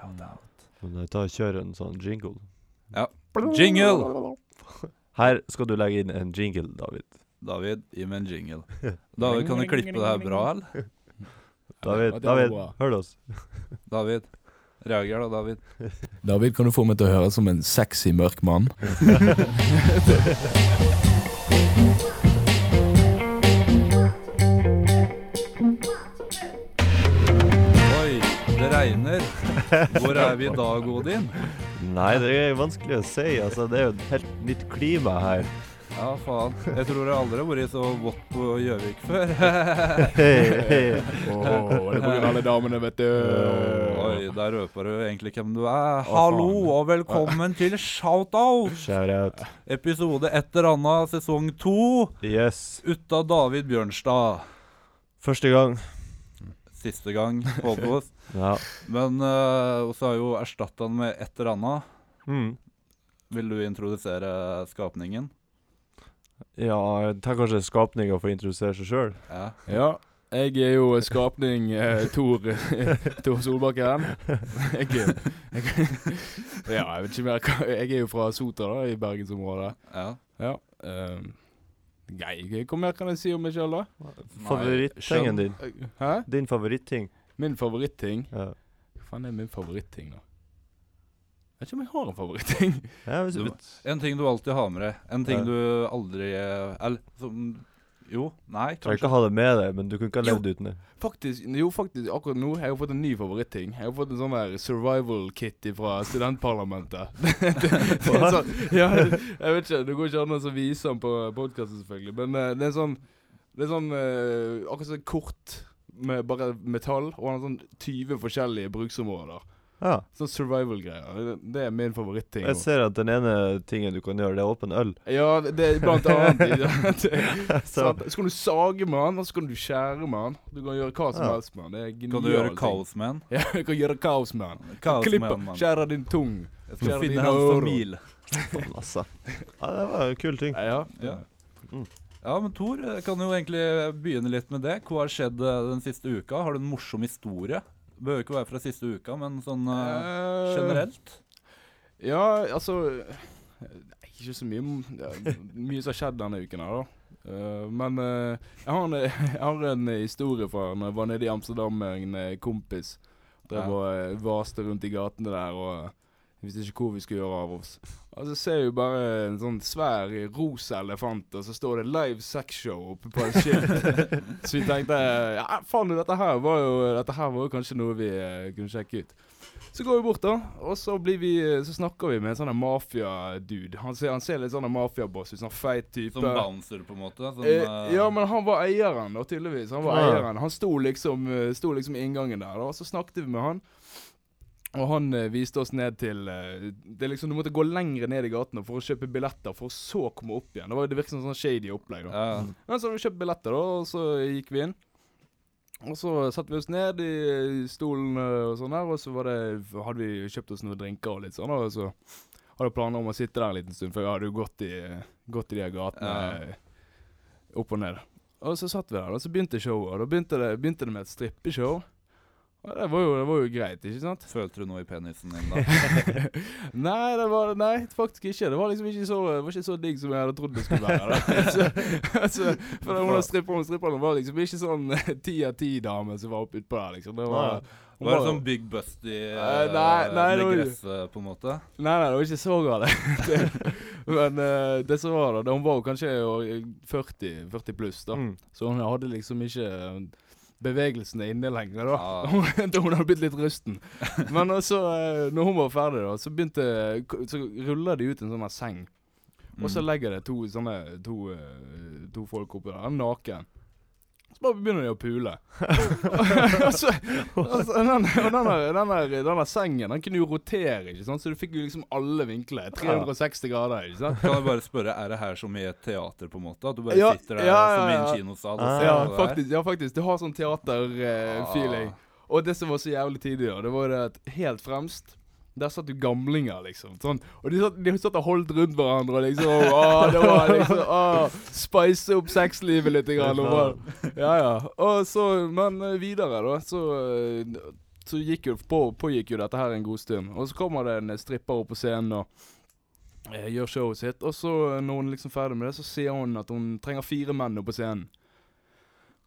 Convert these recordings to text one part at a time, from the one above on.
Shout-out. Men jeg tar og kjører en sånn jingle. Ja. Jingle! Her skal du legge inn en jingle, David. David, gi meg en jingle. David, kan du klippe det her bra, eller? David, David, hør oss. David. Reager da, David. David, kan du få meg til å høre som en sexy mørk mann? Hvor er vi i dag, Odin? Nei, det er vanskelig å si. Altså, det er jo et helt nytt klima her. Ja, faen. Jeg tror jeg aldri har vært så vått på Gjøvik før. Åh, det er pga. alle damene, vet du. Oi, der røper du egentlig hvem du er. Hallo og velkommen til Shoutout! Shoutout. Episode et eller annet, sesong to. Yes. Utta David Bjørnstad. Første gang. Siste gang på oss. Ja. Men uh, så har jo erstatta den med et eller annet. Mm. Vil du introdusere skapningen? Ja, jeg tar kanskje skapninga for å introdusere seg sjøl. Ja. Ja, jeg er jo skapning eh, Tor, Tor Solbakken. Jeg, jeg, ja, jeg vet ikke mer Jeg er jo fra Sota, da, i bergensområdet. ja. Ja. Um, nei, hva mer kan jeg si om meg sjøl, da? Favorittingen din. Hæ? Din favoritting. Min favoritting? Ja. Hva faen er min favoritting, da? Jeg vet ikke om jeg har en favoritting. Ja, hvis Du, du, en ting du alltid har med deg. En ting Ja. du aldri eh, Eller som Jo, nei, trenger ikke ha det med deg, men du kunne ikke ha Jo. levd uten det. Faktisk, jo faktisk, akkurat nå har jeg fått en ny favoritting. Jeg har fått en sånn der survival kit fra studentparlamentet. det, det, det er sånn, ja, jeg vet ikke, det går ikke an å vise den på podkasten, selvfølgelig. Men eh, det er sånn Det er sånn eh, akkurat sånn kort med bare metall, og han har sånn 20 forskjellige bruksområder. Ja. Sånn survival-greier. Det, det er min favoritting. Jeg ser at den ene tingen du kan gjøre, det er åpen øl. Ja, det er blant annet. Så, Så kan du sage med den, og så kan du skjære med den. Du kan gjøre hva som Ja. helst med den. Det er genialt. Kan du gjøre kaos med en? Ja, du kan gjøre kaos med den. Klippe, skjære din tung. Jeg skal finne hans familie. faen, altså. Ja, det var en kul ting. Ja, Ja. Mm. Ja, men Tor, jeg kan jo egentlig begynne litt med det. Hva har skjedd eh, den siste uka? Har du en morsom historie? Det behøver ikke være fra siste uka, men sånn eh, Eh, generelt. Ja, altså Nei, Ikke så mye Mye som har skjedd denne uken her, da. Uh, men uh, jeg, har en, jeg har en historie fra når jeg var nede i Amsterdam med en eh, kompis. Der Ja. eh, vaste rundt i gatene der og eh, visste ikke hvor vi skulle gjøre av oss. Og så ser vi bare en sånn svær rosa elefant, og så står det 'Live Sex Show' oppe på et skilt. så vi tenkte ja, faen, dette her var jo Dette her var jo kanskje noe vi eh, kunne sjekke ut. Så går vi bort, da, og så, blir vi, så snakker vi med en sånn mafia-dude. Han, ser- han ser litt sånn mafiaboss ut, sånn feit type. Som bouncer, på en måte. Sånn, Eh, eh, ja, men han var eieren, da, tydeligvis. Han var ja. eieren. Han sto liksom, eh, sto liksom i inngangen der, da. Og så snakket vi med han. Og han eh, viste oss ned til eh, Det er liksom Du måtte gå lengre ned i gatene for å kjøpe billetter, for å så komme opp igjen. Det, var, det virket som sånn shady opplegg. da ja. men så hadde vi kjøpt billetter, da, og så gikk vi inn. Og så satte vi oss ned i stolen øh, og sånn der, og så var det, hadde vi kjøpt oss noen drinker og litt sånn, og så hadde vi planer om å sitte der en liten stund, for jeg hadde jo gått i, gått i de her gatene øh, opp og ned. Og så satt vi der, og så begynte showet, og da begynte det, begynte det med et strippeshow. Det var, jo, det var jo greit, ikke sant? Følte du noe i penisen din da? nei, det var, nei, faktisk ikke. Det var liksom ikke så, ikke så digg som jeg hadde trodd det skulle være. Så, altså, for hun der stripperen, stripperen var liksom ikke sånn ti av ti-dame som var oppe utpå der, liksom. Det var, hun Var det sånn Big Busty Eh, uh, nei, nei, det var på en måte? Nei, nei, det var ikke så galt. Men uh, det som var da, det- hun var jo kanskje 40, 40 pluss, da. Mm. Så hun hadde liksom ikke eh, bevegelsene inne lenger, da. Ja. Hun, hadde blitt litt rusten. Men altså, eh, når hun var ferdig, da, så begynte Så ruller de ut en sånn seng. Og så Mm. legger det to sånne To, eh, to folk oppi der, naken. Så bare begynner de å pule. og så, den, og denne sengen den kunne jo rotere, ikke sant? så du fikk jo liksom alle vinkler. 360 grader. ikke sant? Kan jeg bare spørre, er det her som i et teater, på en måte? At du bare Ja, sitter der ja, ja, som i en kinosal og Ah. ser Ja, det faktisk. Ja, faktisk. Du har sånn teaterfeeling Ah. og det som var så jævlig tidligere, det var det at helt fremst der satt jo gamlinger, liksom. Sånn. Og de satt, de satt og holdt rundt hverandre og liksom Åh, det var liksom åh, Spice opp sexlivet litt. Grann, og ja, ja. Og så, men eh, videre, da, så eh, så gikk jo, på, pågikk jo dette her en god stund. Og så kommer det en stripper opp på scenen og eh, gjør showet sitt. Og så når hun liksom ferdig med det, så sier hun at hun trenger fire menn opp på scenen.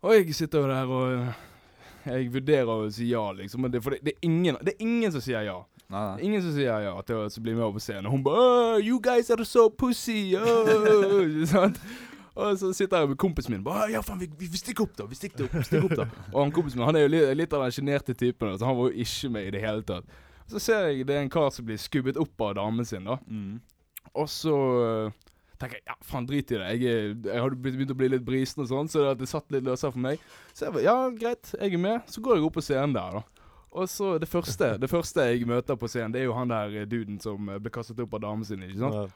Og jeg sitter jo der og jeg vurderer å si ja, liksom. Men det, for det, det, er ingen, det er ingen som sier ja. Nei, nei. Ingen som sier ja til å bli med over på scenen. Hun bare «Åh, You guys are so pussy! Oh. Og så sitter jeg med kompisen min bare Ja, faen, vi, vi, stikker opp, da! Vi stikker opp, stikker opp da Og han kompisen min han er jo litt, litt av den sjenerte typen, så han var jo ikke med i det hele tatt. Så ser jeg det er en kar som blir skubbet opp av damen sin, da. Mm. Og så øh, tenker jeg ja, faen, drit i det. Jeg, jeg hadde begynt å bli litt brisen og sånn, så det satt litt løsere for meg. Så jeg bare ja, greit, jeg er med. Så går jeg opp på scenen der, da. Og så det første Det første jeg møter på scenen, det er jo han der eh, duden som eh, ble kastet opp av damen sin. ikke sant?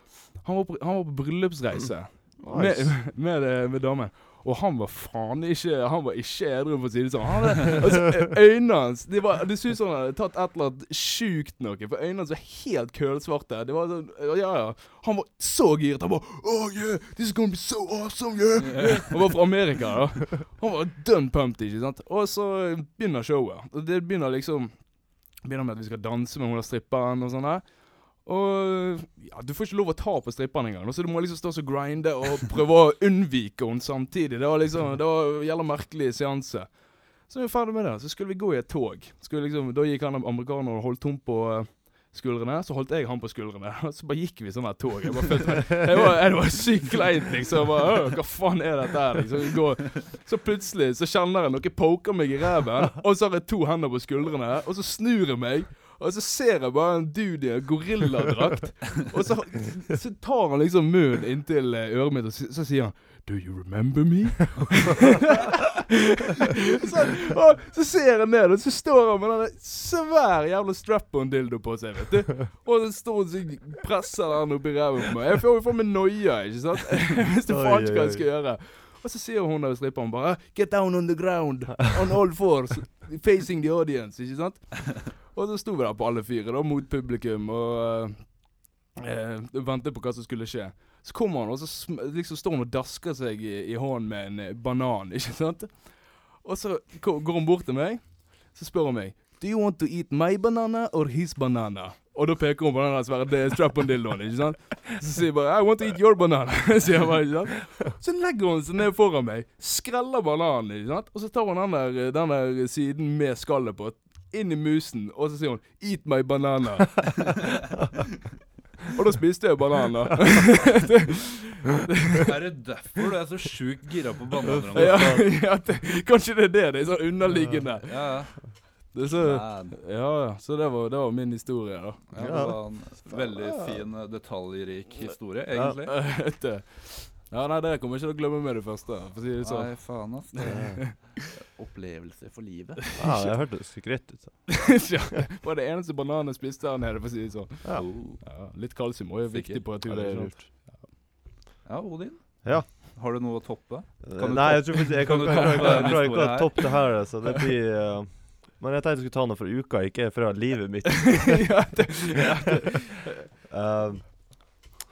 Han var på, han var på bryllupsreise Nice. med, med, det- med damen. Og han var faen ikke Han var ikke edru, for å si det sånn. Han altså, øynene hans Det, var, det så ut som han hadde tatt et eller annet sjukt noe. For øynene hans var helt kølsvarte. Det var sånn Ja, ja. Han var så giret. Han bare Oh yeah, this is gonna be so awesome, yeah! yeah. Han var fra Amerika, da. Han var dønn pumped, ikke sant. Og så begynner showet. Det begynner liksom Begynner med at vi skal danse med hun der stripperen og sånn der. Og ja, du får ikke lov å ta på strippene engang. Så du må liksom stå og grinde og prøve å unnvike henne samtidig. Det var liksom Det var en jævla merkelig seanse. Så vi ferdig med det. Så skulle vi gå i et tog. Liksom, da gikk han amerikaneren og holdt tom på eh, skuldrene. Så holdt jeg han på skuldrene. Så bare gikk vi sånn her tog. Jeg bare følte Jeg var, jeg var sykt kleint, liksom. Jeg bare, Hva faen er dette her? Liksom. Så plutselig så kjenner jeg noe poker meg i ræven, og så har jeg to hender på skuldrene, og så snur jeg meg. Og så ser jeg bare en dude i en gorilladrakt. Og så, så tar han liksom munnen inntil eh, øret mitt, og så, så sier han Do you remember me? så, og så ser jeg ned, og så står han med den svær jævla strap-on-dildo på seg, vet du. Og så står han og presser den oppi ræva på meg. Jeg får jo faen meg noia, ikke sant? Jeg visste Oi, faen ikke hva jeg skal gjøre. Og så sier hun der stripperen bare Get down on the ground, on all fours, facing the audience, ikke sant? Og så sto vi der på alle fire, da, mot publikum, og eh, ventet på hva som skulle skje. Så kommer han, og så liksom står han og dasker seg i, i hånden med en eh, banan, ikke sant? Og så går han bort til meg, så spør han meg Do you want to eat my banana or his banana? Og da peker hun på den svære strap-on-dildoen, ikke sant? Så sier jeg bare I want to eat your banana, sier bare, ikke sant? Så legger hun seg ned foran meg, skreller bananen, ikke sant? Og så tar hun den der, den der siden med skallet på, inn i musen, og så sier hun Eat my banana. og da spiste jeg banan, da. Er det derfor du er så sjukt gira på bananer? ja, ja, det, kanskje det er det. Det er sånn underliggende. Ja, ja. Det så, ja, ja. Så det var, det var min historie, da. Ja, det var en veldig fin, eh, detaljrik historie, egentlig. Du. Ja, nei, det kommer jeg ikke til å glemme med det første, for å si det sånn. Nei, faen, ass. Det er opplevelse for livet. Ja, det hørtes greit ut. så. ja, det var det eneste bananen jeg spiste her nede, for å si det sånn. Ja. Ja, litt kalsium er jo viktig på et Ja, ikke Ja, Odin. Ja. Har du noe å toppe? Kan Nei, jeg tror jeg kan, kan kan, kan, ikke toppe det her, så det blir uh, Men jeg tenkte jeg skulle ta noe fra uka, ikke fra livet mitt. ja, det, ja, det. Eh,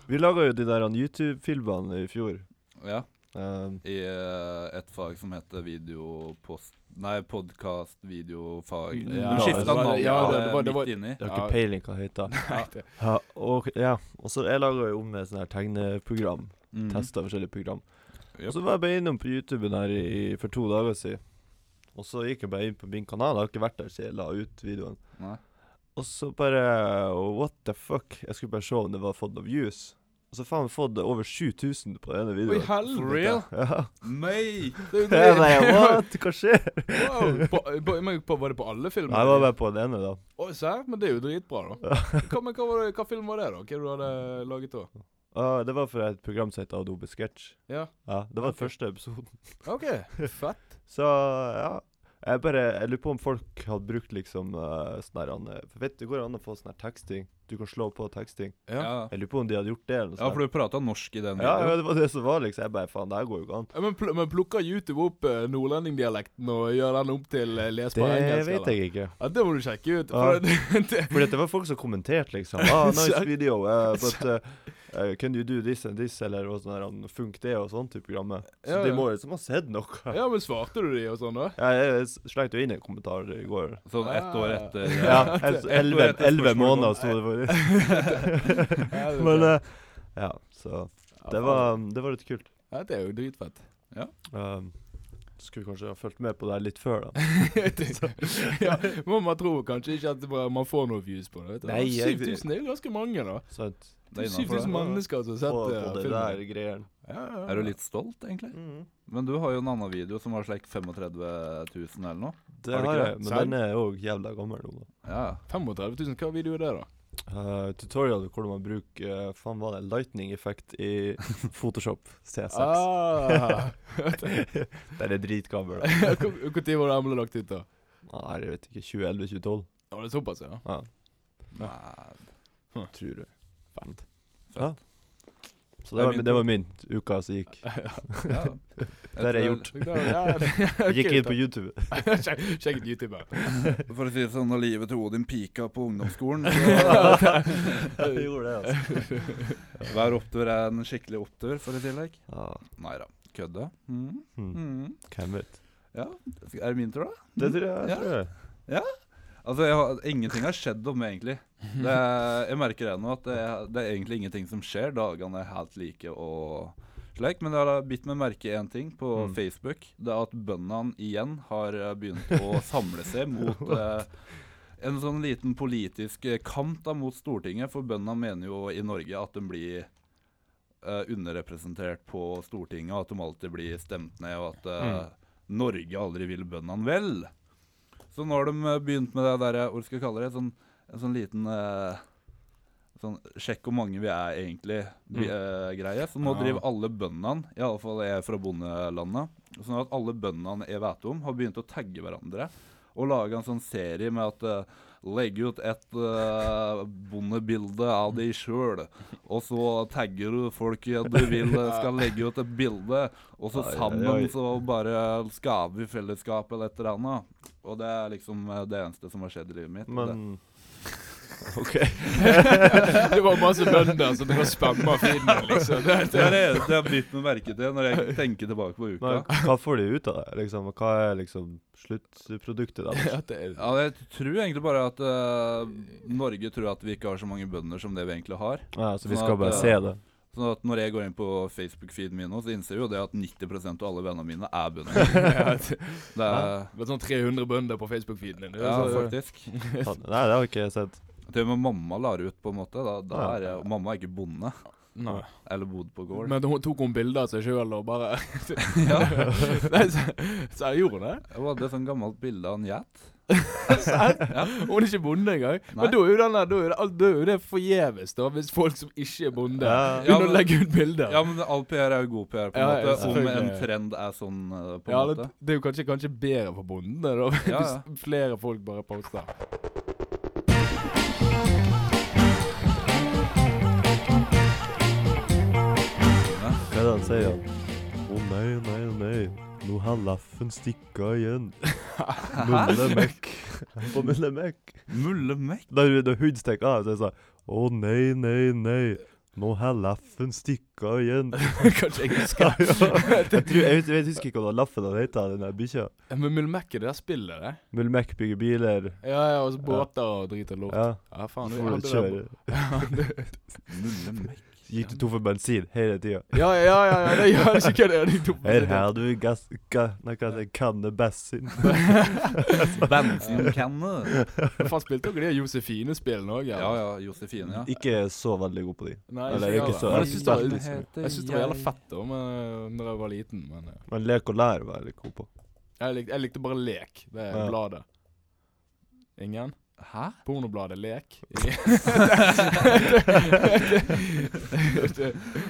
vi laga jo de der YouTube-filmene i fjor. Ja. Um, I uh, et fag som heter videopost... Nei, podkast, videofag. Ja, du skifta navn ja, det- eh, det var- det var- midt inni. jeg har ikke peiling hva det heter. Ja, og, ja. og så jeg laga jo om et sånt her tegneprogram. Mm. Testa forskjellige program. Yep. Og så var jeg bare innom på YouTuben her i, for to dager siden. Og så gikk jeg bare inn på min kanal. Jeg har ikke vært der siden jeg la ut videoen. Nei. Og så bare What the fuck? Jeg skulle bare se om det var fått noen views. Og så faen meg fått over 7000 på denne Oi, videoen. helvete. For real? Ja. Nei! Det er jo det. What? Hva skjer? Wow. På, på, men på, var det på alle filmer? Nei, det var bare på den ene, da. Oi, serr? Men det er jo dritbra, da. Hva, men, hva, var det, hva film var det, da? Hva du hadde laget da? Uh, det var fra et program som heter Adobe Sketch. Ja. Ja, Det var okay. den første episoden. OK, fett. Så ja. Jeg bare Jeg lurer på om folk hadde brukt liksom uh, sånn her han, For vet du, det går an å få sånn her teksting. Du kan slå på teksting. Ja. Ja. Jeg lurer på om de hadde gjort det. eller noe ja, for du prata norsk i den ja, ja, det var det som var, liksom. Jeg bare Faen, det her går jo ikke an. Ja, Men, pl men plukker YouTube opp uh, nordlendingdialekten og gjør den opp til uh, lesbar Det engelsk? vet eller? jeg ikke. Ja, Det må du sjekke ut. Ja. For det, det, For det var folk som kommenterte, liksom. Ah, nice video. Uh, but uh, uh, Can you do this and this, eller og sånn der, Funk det og sånn type programmet. Så Ja, de må liksom ha sett noe. Ja, men svarte du de og sånn, da? Ja, jeg slengte jo inn en kommentar i går. Sånn ett år Ah. etter Ja, Ett år elleve etter elleve måneder sto det for. Men uh, ja, så det var, det var litt kult. Ja, det er jo dritfett. Um, skulle kanskje ha fulgt med på det her litt før, da. ja, må man tro kanskje ikke at man får noen views på det. Nei, 7000 er jo ganske mange, da. Sant? Det er 7000 det. mennesker som har sett På, på det filmen. der greiene. Ja, ja, ja. Er du litt stolt, egentlig? Mm. Men du har jo en annen video som var slik 35 000 eller noe. Det Har har jeg, men den er òg jævla gammel nå. Ja. 35 000, hva video er det, da? Uh, tutorial hvordan man bruker uh, faen var det lightning-effekt i Photoshop C6. Ah. Den er dritgammel. Når var det Emle lagt ut, da? Nei, jeg vet ikke. 2011-2012? Var det såpass, ja. Ja, tror Fett. Fett. Ja. Så Det det var, min det var min uka som gikk. ja. Det har jeg gjort. Ja, Jeg gikk inn på YouTube. Sjekk ut YouTube. For å si det sånn, når livet til Odin pika på ungdomsskolen, så Jeg gjorde det, altså. hver opptur er en skikkelig opptur, for å si det slik. Ja. Nei da. Kødde. Mm. Hmm. Mm. Hvem vet? Ja. Er det min tur, da? Det tror jeg. jeg Tror jeg. Altså, har, Ingenting har skjedd om meg, egentlig. Det, jeg merker det nå, at det, det er egentlig ingenting som skjer. Dagene er helt like og slik. Men det har bitt meg merke i én ting på Mm. Facebook. Det er at bøndene igjen har eh, begynt å samle seg mot eh, en sånn liten politisk kant kamp da, mot Stortinget. For bøndene mener jo i Norge at de blir eh, underrepresentert på Stortinget, og at de alltid blir stemt ned, og at eh, Norge aldri vil bøndene vel. Så nå har de eh, begynt med det der, hva skal jeg kalle det, sånn, en sånn liten uh, Sånn sjekk hvor mange vi er egentlig, vi, eh, greie. Så nå Ja. driver alle bøndene, fall jeg er fra bondelandet, sånn at alle bøndene jeg vet om, har begynt å tagge hverandre. Og lage en sånn serie med at uh, Legge ut et uh, bondebilde av deg sjøl, og så tagger du folk du vil eh, skal legge ut et bilde, og så sammen så bare skaper vi fellesskap eller et eller annet. Og det er liksom det eneste som har skjedd i livet mitt. Men OK. det var masse bønder som drev og spamma filmen, liksom. Det, det er det eneste jeg har bitt meg merke til når jeg tenker tilbake på uka. Men hva får de ut av det? Liksom, hva er liksom sluttproduktet deres? ja, det er, Ja, jeg tror egentlig bare at uh, Norge tror at vi ikke har så mange bønder som det vi egentlig har. Ja, så vi Sånn skal at, bare eh, se det? Sånn at når jeg går inn på Facebook-feeden min nå, så innser jeg jo det at 90% av alle vennene mine er bønder. det Det er det sånn 300 bønder på Facebook-feeden din. Ja, faktisk. Nei, det har ikke jeg sett. Til og med mamma la det ut, på en måte. Da, da Ja. er jeg, og mamma er ikke bonde. Nei. Eller bodde på gård. Men hun tok hun bilder av seg sjøl og bare ja. Nei, så, så jeg gjorde det? Hun hadde et sånt gammelt bilde av en gjet. Ja. Hun er ikke bonde engang. Nei. Men da er jo den der, da er det, da er det forgjeves, da, hvis folk som ikke er bonde, Ja. Ja, begynner å legge ut bilder. Ja, men all PR er jo god PR, på en Ja, ja, måte. Om en trend er sånn, eh, på en Ja, måte. det, det er jo kanskje, kanskje bedre for bondene, da, Ja, ja. hvis flere folk bare poster. Er det han sier? han? Å nei, nei, nei. Nå har laffen stikka igjen. Mulle mekk. På mulle mekk. Mulle mekk. Da, da huden stikker av, så jeg sa Å nei, nei, nei. Nå har laffen stikka igjen. kanskje jeg husker. jeg, tror, jeg, jeg husker ikke hva laffen han heter, den der bikkja. Ja, Men Mulmekk er det der spillet, det? Mulle mekk bygger biler. Ja, ja, og så båter og drit og lort. Ja. Ja, faen. Det- du det kjøre. Det- mekk. Gikk du tom for bensin hele tida? Ja, ja, ja, ja, det gjør ikke det det er. de to- Her har du gass... Ga, nei, hva heter det? Kanne bensin. Bensinkanne. Faen, spilte dere de Josefine-spillene òg? Ja ja, Josefine, ja. Ikke så veldig god på de. Nei, Eller ikke ikke så- jeg syns det var, jeg synes det var jævla fett da men, når jeg var liten. Men ja. Men lek og lær var jeg litt god på. jeg, likte, jeg likte bare lek. Det er Ja. bladet. Ingen? Hæ? Pornobladet Lek.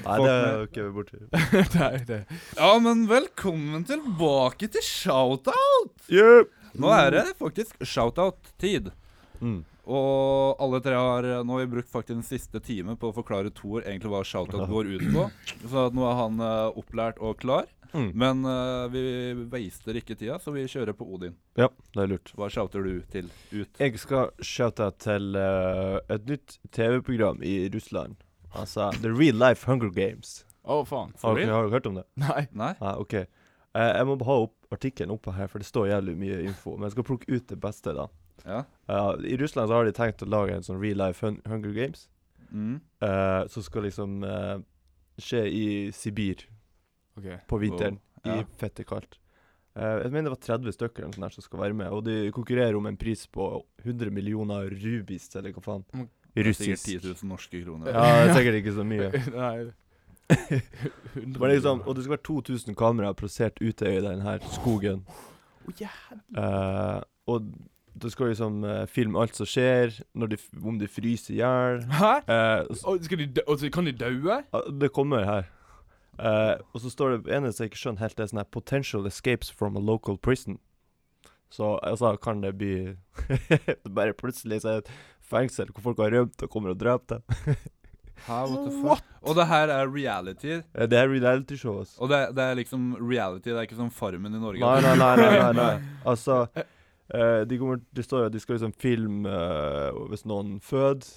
Nei, det er jo ikke borti. Nei, det Ja, men velkommen tilbake til shoutout! Yep. Nå er det faktisk shoutout-tid. Mm. Og alle tre har Nå har vi brukt faktisk den siste time på å forklare Thor egentlig hva shoutout går ut på. Så at nå er han uh, opplært og klar. Mm. Men uh, vi waster ikke tida, så vi kjører på Odin. Ja, det er lurt. Hva shouter du til ut? Jeg skal shoute til uh, et nytt TV-program i Russland. Altså, The Real Life Hunger Games. Å, faen. Har dere, har dere hørt om det? Nei. Nei? Ah, OK. Uh, jeg må ha opp artikkelen oppe her, for det står jævlig mye info. Men jeg skal plukke ut det beste, da. Ja. Uh, I Russland så har de tenkt å lage en sånn Real Life hun Hunger Games. Mm. Uh, som skal liksom uh, skje i Sibir OK. på vinteren. Wow, ja. I fette kaldt. Uh, jeg mener det var 30 stykker eller sånn her som skal være med. Og de konkurrerer om en pris på 100 millioner rubis, eller hva faen. Russisk. Det er Sikkert 10 000 norske kroner. Ja, det er sikkert ikke så mye. Nei. Men liksom, og det skal være 2000 kameraer plassert ute i denne skogen. Oh, ja. Eh, og det skal liksom uh, filme alt som skjer, når de, om de fryser i hjel. Hæ? S- de og så kan de daue? Uh, det kommer her. Eh, og så står det eneste jeg ikke skjønner helt, det er sånn her 'Potential escapes from a local prison'. Så altså, kan det bli Bare plutselig så er det et fengsel hvor folk har rømt og kommer og dreper dem. Hæ, what the fuck? Og det her er reality. Det er reality-show, altså. Og det, det er liksom reality, det er ikke som Farmen i Norge. Nei, nei, nei. nei, nei, nei. Altså uh, de, kommer, de står jo at de skal liksom filme uh, hvis noen føder.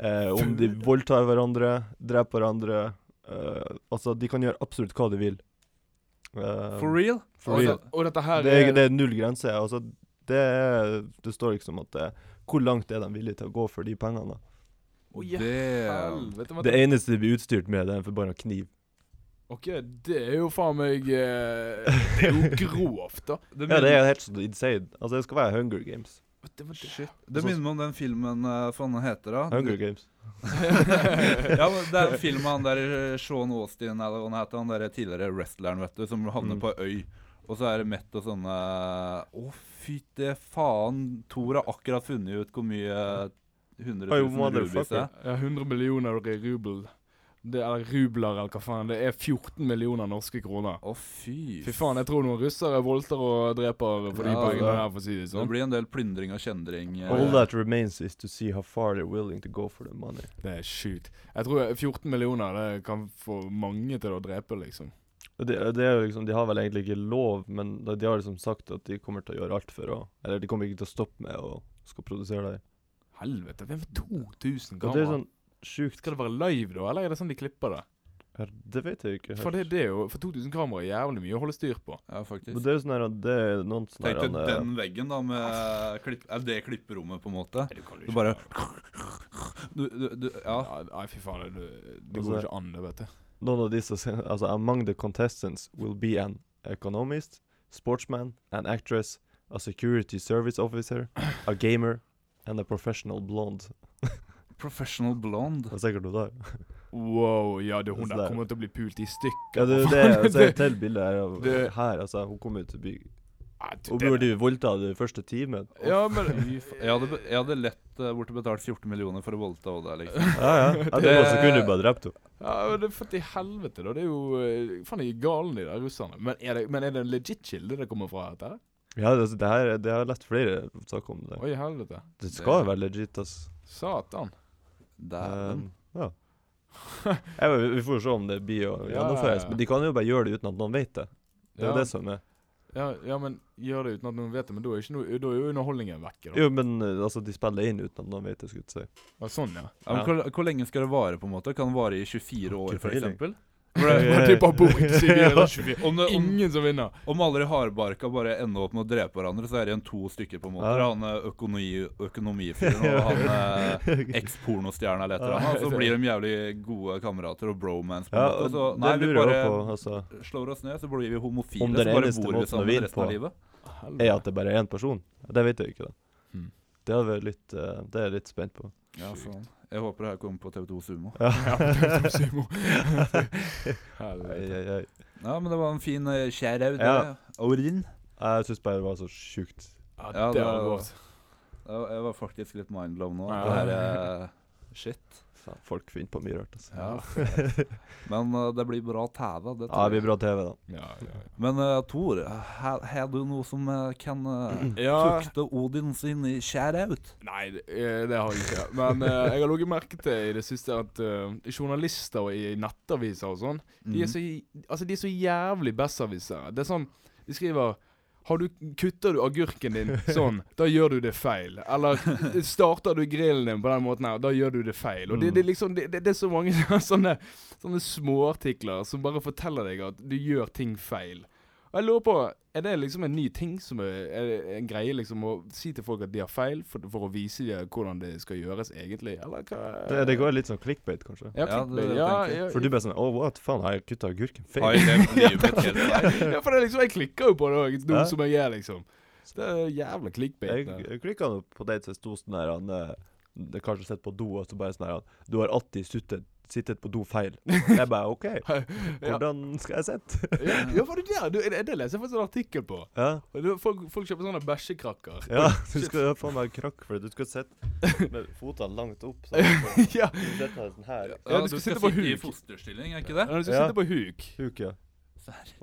uh, om de voldtar hverandre, dreper hverandre. Eh, altså, de kan gjøre absolutt hva de vil. Uh, For real? for real. det- og dette her Det er, det er null grense. Altså, det, er, det står liksom at det, Hvor langt er de villige til å gå for de pengene? Oh, hva- Det eneste de blir utstyrt med, det er en forbanna kniv. OK, det er jo faen meg eh, Det er jo grovt, da. Det Ja, det er helt sånn insane. Altså, det skal være Hunger Games. Det var det. Shit. Det minner meg om den filmen uh, Hva faen heter da? Hunger Games. ja, men Det er en film han der eh, Sean Austin, eller hva han heter, han der tidligere wrestleren, vet du, som havner Mm. på øy. Og så er det mett og sånne Å, fytte faen. Thor har akkurat funnet ut hvor mye 100 Oh, 000 rubis er. Ja, 100 millioner rubel. Det er rubler, eller hva faen. Det er 14 millioner norske kroner. Å, fy. Fy faen, jeg tror noen russere voldtar og dreper for de Ja, pengene altså. her, for å si det sånn. Det sånn. blir en del plyndring og kjendring. eh. All that remains is to see how far they're willing to go for the money. Det er sjukt. Jeg tror 14 millioner det kan få mange til å drepe, liksom. Det, det er jo liksom, De har vel egentlig ikke lov, men de har liksom sagt at de kommer til å gjøre alt for å Eller de kommer ikke til å stoppe med å skal produsere det. Helvete, hvem er 2000 Og sjukt Skal det være live, da, eller er det sånn de klipper det? Det vet jeg ikke. For det, det er jo For 2000 kameraer er jævlig mye å holde styr på. Ja, faktisk. Men det er jo sånn her at det er noen sånne Tenk deg eh, den veggen, da, med klipp, er det klipperommet, på en måte. Du kan Du bare du, du, du, Ja. ja, Nei, fy faen. Det, det Altså- går ikke an, det, vet du. Noen av disse Altså, among the contestants will be an economist, sportsman, an actress, a security service officer, a gamer and a professional blonde. Professional blonde. Det er sikkert hun der. Wow, ja, det, hun der der. kommer til å bli pult i stykker. Ja, det er det. Altså, et til bilde her Det- her, altså. Hun kommer til å bli Hun burde jo voldta det første timen. Ja, men Jeg hadde, jeg hadde lett uh, borte betalt 14 millioner for å voldta Oda, liksom. Ja, ja. Etterpå så kunne du bare drept henne. Ja, men det er til helvete, da. Det er jo eh, Faen, de er gale, de der russerne. Men er det, men er det en legit kilde det kommer fra? dette her? Ja, det, det her Det har lett flere saker om det. Oi, helvete. Det skal jo være legit, altså. Satan. Dæven. Um, ja. Vet- vi får se om det blir å gjennomføres. ja, ja. Men de kan jo bare gjøre det uten at noen vet det. Det er Ja. jo det som er Ja, ja, men gjør det uten at noen vet det. Men da er, ikke noe, da er jo underholdningen vekke. Jo, men eh, altså, de spiller inn uten at noen vet det, skulle jeg si. Ja, sånn, ja. Ja, men hvor, hvor lenge skal det vare, på en måte? Kan det vare i 24 år, Ikke for det? Man tipper bort sivile Ja. 24. Om, det, om, Ingen som vinner. om alle de hardbarka bare ender opp med å drepe hverandre, så er det igjen to stykker, på en måte. Ja. Han er økonomi, økonomifyren og han er eks-pornostjerne eller et eller annet. Så blir de jævlig gode kamerater og bromance, på en måte. Så nei, vi bare på. Altså, slår oss ned, så blir vi homofile, Om den bare eneste bor vi måten å vinne på- livet. er at det bare er én person? Det vet jeg ikke, da. Mm. Det, litt, eh, det er jeg litt spent på. Ja, sånn. Jeg håper det her kommer på TV2 Sumo. Ja. Ja, det er som Sumo. Helvete. Ja, men det var en fin uh, shout-out. Ja. det. Odin. Jeg syns bare det var så sjukt. Ja, Ja, det var godt. Jeg var faktisk litt mindblown nå. Ja. Det her er shit. Faen, folk finner på mye rart, altså. Ja. Men uh, det blir bra TV. Det Ja, det blir bra TV, da. Ja, ja, ja. Men uh, Tor, har du noe som uh, kan uh, Ja. tukte Odin sin i shout-out? Nei, det, eh, det har jeg ikke. Men eh, jeg har lagt merke til i det siste at eh, journalister i nettaviser og sånn, de, er Mhm. så, altså, de er så jævlig besserwissere. Det er sånn De skriver du, kutter du agurken din sånn, da gjør du det feil. Eller starter du grillen din på den måten her, da gjør du det feil. Og det, det, er liksom, det, det, det er så mange sånne, sånne småartikler som bare forteller deg at du gjør ting feil. Og jeg lurer på, Er det liksom en ny ting som er, er en greie liksom å si til folk at de har feil, for, for å vise dem hvordan det skal gjøres egentlig? Eller hva? Det, det går litt sånn clickbait, kanskje. Ja, Ja, det- clickbait. det ja, ja, For du bare sånn oh, what faen, har jeg kutta agurken feil? feil? ja, for det er liksom, jeg klikker jo på det òg, noe Ja. som jeg gjør, liksom. Så Det er jævla clickbait. Jeg, jeg klikka på det som sto sånn her han, eh, Det er kanskje sett på do, og så bare sånn her Du har alltid sittet, sittet på do feil. Jeg bare OK, hvordan skal jeg sitte? Ja, ja, for det der, du, det, det leser jeg faktisk en artikkel på. Ja. Folk, folk kjøper sånne bæsjekrakker. ja, du skal ha faen meg krakk for det. Du skal sitte med fotene langt opp. Sånn. ja. Du sånn her. Ja, du skal sitte på i fosterstilling, er ikke det? Ja, du skal Ja. sitte på huk. Huk, ja.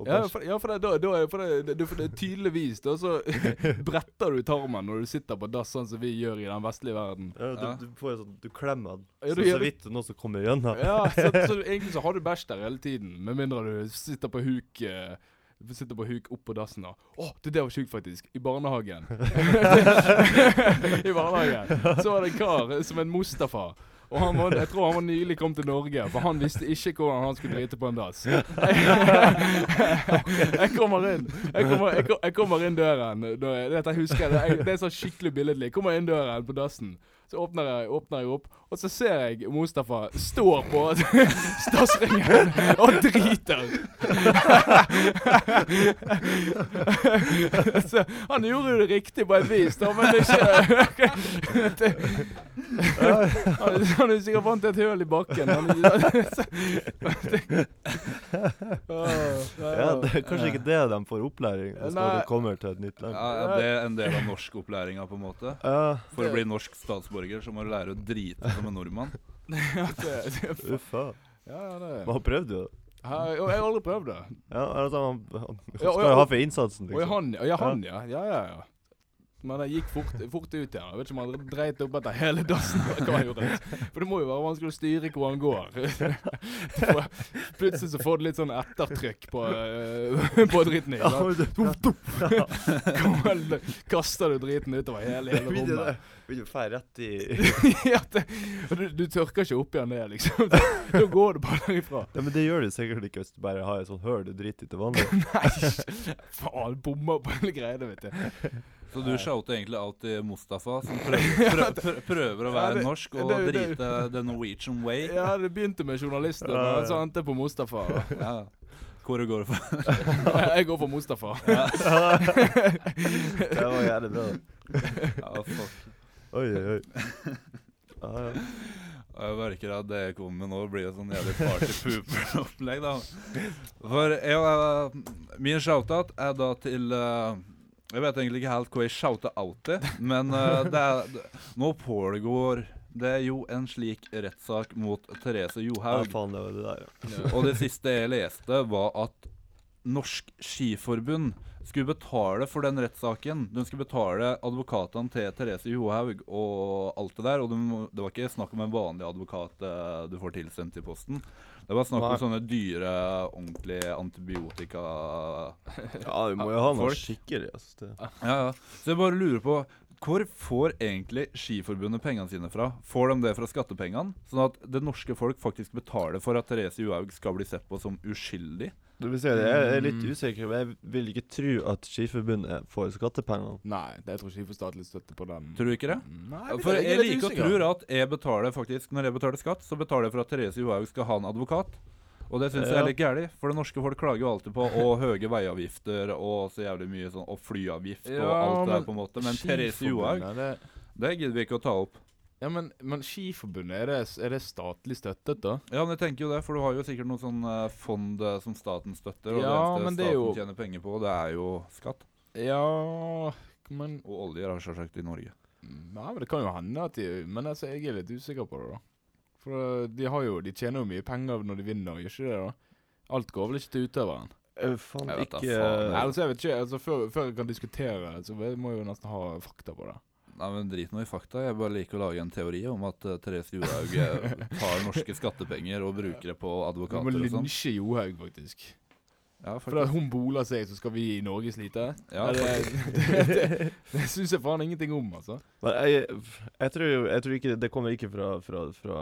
Ja, for, ja, for, det, da, da, for, det, for det tydeligvis da, så bretter du tarmen når du sitter på dass, sånn som vi gjør i den vestlige verden. Ja, du, Ja. du får jo sånn Du klemmer den. Ja, du så, så vidt noe som kommer gjennom. Ja, så, så egentlig så har du bæsj der hele tiden, med mindre du sitter på huk eh, sitter på huk opp på dassen og Å, det der var sjukt faktisk. I barnehagen. I barnehagen. Så var det en kar som en Mustafa. Og han var, jeg tror han var nylig kommet til Norge, for han visste ikke hvordan han skulle drite på en dass. Jeg kommer inn Jeg kommer, jeg, jeg kommer inn døren. Dette husker jeg, det er, det er så skikkelig billedlig. Jeg kommer inn døren på dassen. Så åpner jeg, åpner jeg opp, og så ser jeg Mustafa står på stassringen og driter. så han gjorde jo det riktig på et vis, da, men det er ikke det, han, han er sikkert vant til et høl i bakken. Han, Ja, det er kanskje ikke det de får opplæring Hvis når de kommer til et nytt land. Ja, ja, det er en del av norskopplæringa, på en måte. For å bli norsk statsborger så må du lære å drite som en nordmann. ja, det, det, uffa. ja, det. Men har prøvd det. Jeg, jeg har aldri prøvd det. Ja, altså, han, han Ja, skal og- jo ha for innsatsen, Og ja, liksom. han, ja, han, ja. Ja, ja, ja. Men jeg gikk fort, fort ut igjen. Jeg vet ikke om han dreit opp etter hele dassen. han. For det må jo være vanskelig å styre hvor han går. For Plutselig så får du litt sånn ettertrykk på, uh, på dritten din. Ja, da. Kaster du driten utover hele, hele rommet. Det- begynner å feire rett i ja, det, du, du tørker ikke opp igjen det, liksom. Da går du bare derifra. Ja, Men det gjør du sikkert ikke hvis du bare har et sånt høl du driter i til vanlig. Nei, faen, bomma på hele greiene, vet du. Så du shouter egentlig alltid Mustafa, som prøver, prøver, prø- prøver å Ja, være det- norsk og det- det- drite the Norwegian way. Ja, det begynte med journalister, Ja, ja. men så endte jeg på Mustafa. Ja. Hvor går du for? Jeg går for Mustafa. Det var jævlig bra. Ja, fuck. Oi, oi, oi. Ja, ja. Jeg merker at det jeg kommer med nå, blir jo sånn jævlig party-pooper-opplegg, da. For jeg, uh, min shoutout er da til uh, Jeg vet egentlig ikke helt hva jeg shouter alltid, men uh, det er, nå pågår det er jo en slik rettssak mot Therese ja, faen, det var det der, ja. Og det siste jeg leste, var at Norsk Skiforbund skulle betale for den rettssaken. De skulle betale advokatene til Therese Johaug og alt det der. Og de, det var ikke snakk om en vanlig advokat eh, du får tilsendt i posten. Det var snakk om Nei. sånne dyre, ordentlige antibiotika Ja, vi må jo ha noe skikkelig. Altså. Ja, ja. Så jeg bare lurer på hvor får egentlig Skiforbundet pengene sine fra? Får de det fra skattepengene? Sånn at det norske folk faktisk betaler for at Therese Johaug skal bli sett på som uskyldig? Du vil si det, Jeg er litt Mm. usikker, men jeg vil ikke tro at Skiforbundet får skattepengene. Nei, det, jeg tror ikke de får statlig støtte på den. Tror du ikke det? Nei, Ja, For jeg er liker å tro at jeg betaler faktisk Når jeg betaler skatt, så betaler jeg for at Therese Johaug skal ha en advokat. Og det syns jeg er litt gærent, for det norske folk klager jo alltid på og høye veiavgifter og så jævlig mye sånn Og flyavgift og alt det der, på en måte. Men Therese Johaug, det- det gidder vi ikke å ta opp. Ja, men, men Skiforbundet, er det, er det statlig støttet, da? Ja, men jeg tenker jo det, for du har jo sikkert noe sånn eh, fond eh, som staten støtter, og Ja, det eneste det staten jo- tjener penger på, det er jo skatt. Ja Men Og olje, har selvsagt, i Norge. Nei, men det kan jo hende at de Men altså, jeg er litt usikker på det, da. For eh, de har jo De tjener jo mye penger når de vinner, gjør ikke det? da? Alt går vel ikke til utøveren? Uh, faen, Jeg vet ikke faen, Nei, altså, jeg vet ikke, altså, før, før jeg kan diskutere, så må jeg jo nesten ha fakta på det. Nei, men Drit nå i fakta. Jeg bare liker å lage en teori om at uh, Therese Johaug eh, tar norske skattepenger og bruker det på Du må advokater sånn. lynsje Johaug, faktisk. Ja, For at hun boler seg, så skal vi i Norge slite? Ja, det det, det, det syns jeg faen ingenting om, altså. Men jeg, jeg, tror, jeg tror ikke Det kommer ikke fra Fra, fra,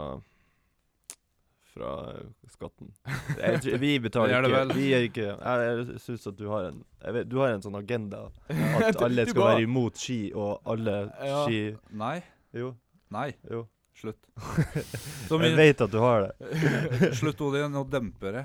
fra eh, skatten. Jeg, vi betaler ikke. Vi er ikke Jeg, jeg syns at du har en jeg vet, Du har en sånn agenda. At alle skal være imot ski, og alle Ja. ski Nei. Jo. Nei. jo. Slutt. Så Jeg min, vet at du har det. slutt, Odin. Nå demper det.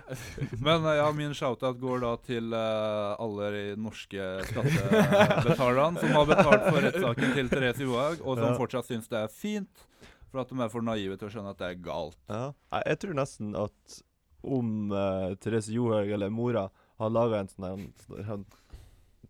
Men eh, ja, min shoutout går da til uh, alle de norske skattebetalerne som har betalt for rettssaken til Therese Johaug, og som Ja. fortsatt syns det er fint, for at de er for naive til å skjønne at det er galt. Ja. Jeg, tror nesten at om uh, Therese Johaug eller mora har laga en sånn sånn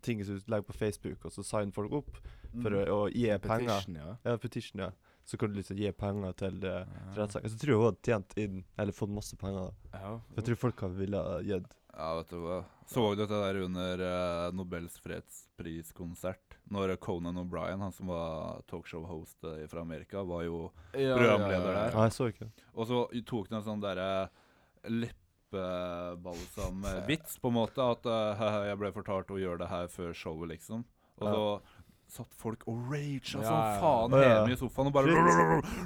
ting som du legger på Facebook, og så signer folk opp for å, å gi penger. Petition, ja. Ja, petition, ja. Så kan du liksom gi penger til uh, Ja. rettssaken. Så tror jeg hun hadde tjent inn, eller fått masse penger. da. Ja. Jeg tror folk hadde ville gitt. Ja, vet du hva. Så du dette der under uh, Nobels fredspriskonsert? Når Conan O'Brien, han som var talkshow-host eh, fra Amerika, var jo Ja, Programleder ja, ja, der. Nei, så ikke. Og så tok han en sånn derre leppebalsam-vits, på en måte. At uh, jeg ble fortalt å gjøre det her før showet, liksom. Og Ja. så satt folk og raga altså, Ja, ja, ja. faen Å, ja. hjemme i sofaen og bare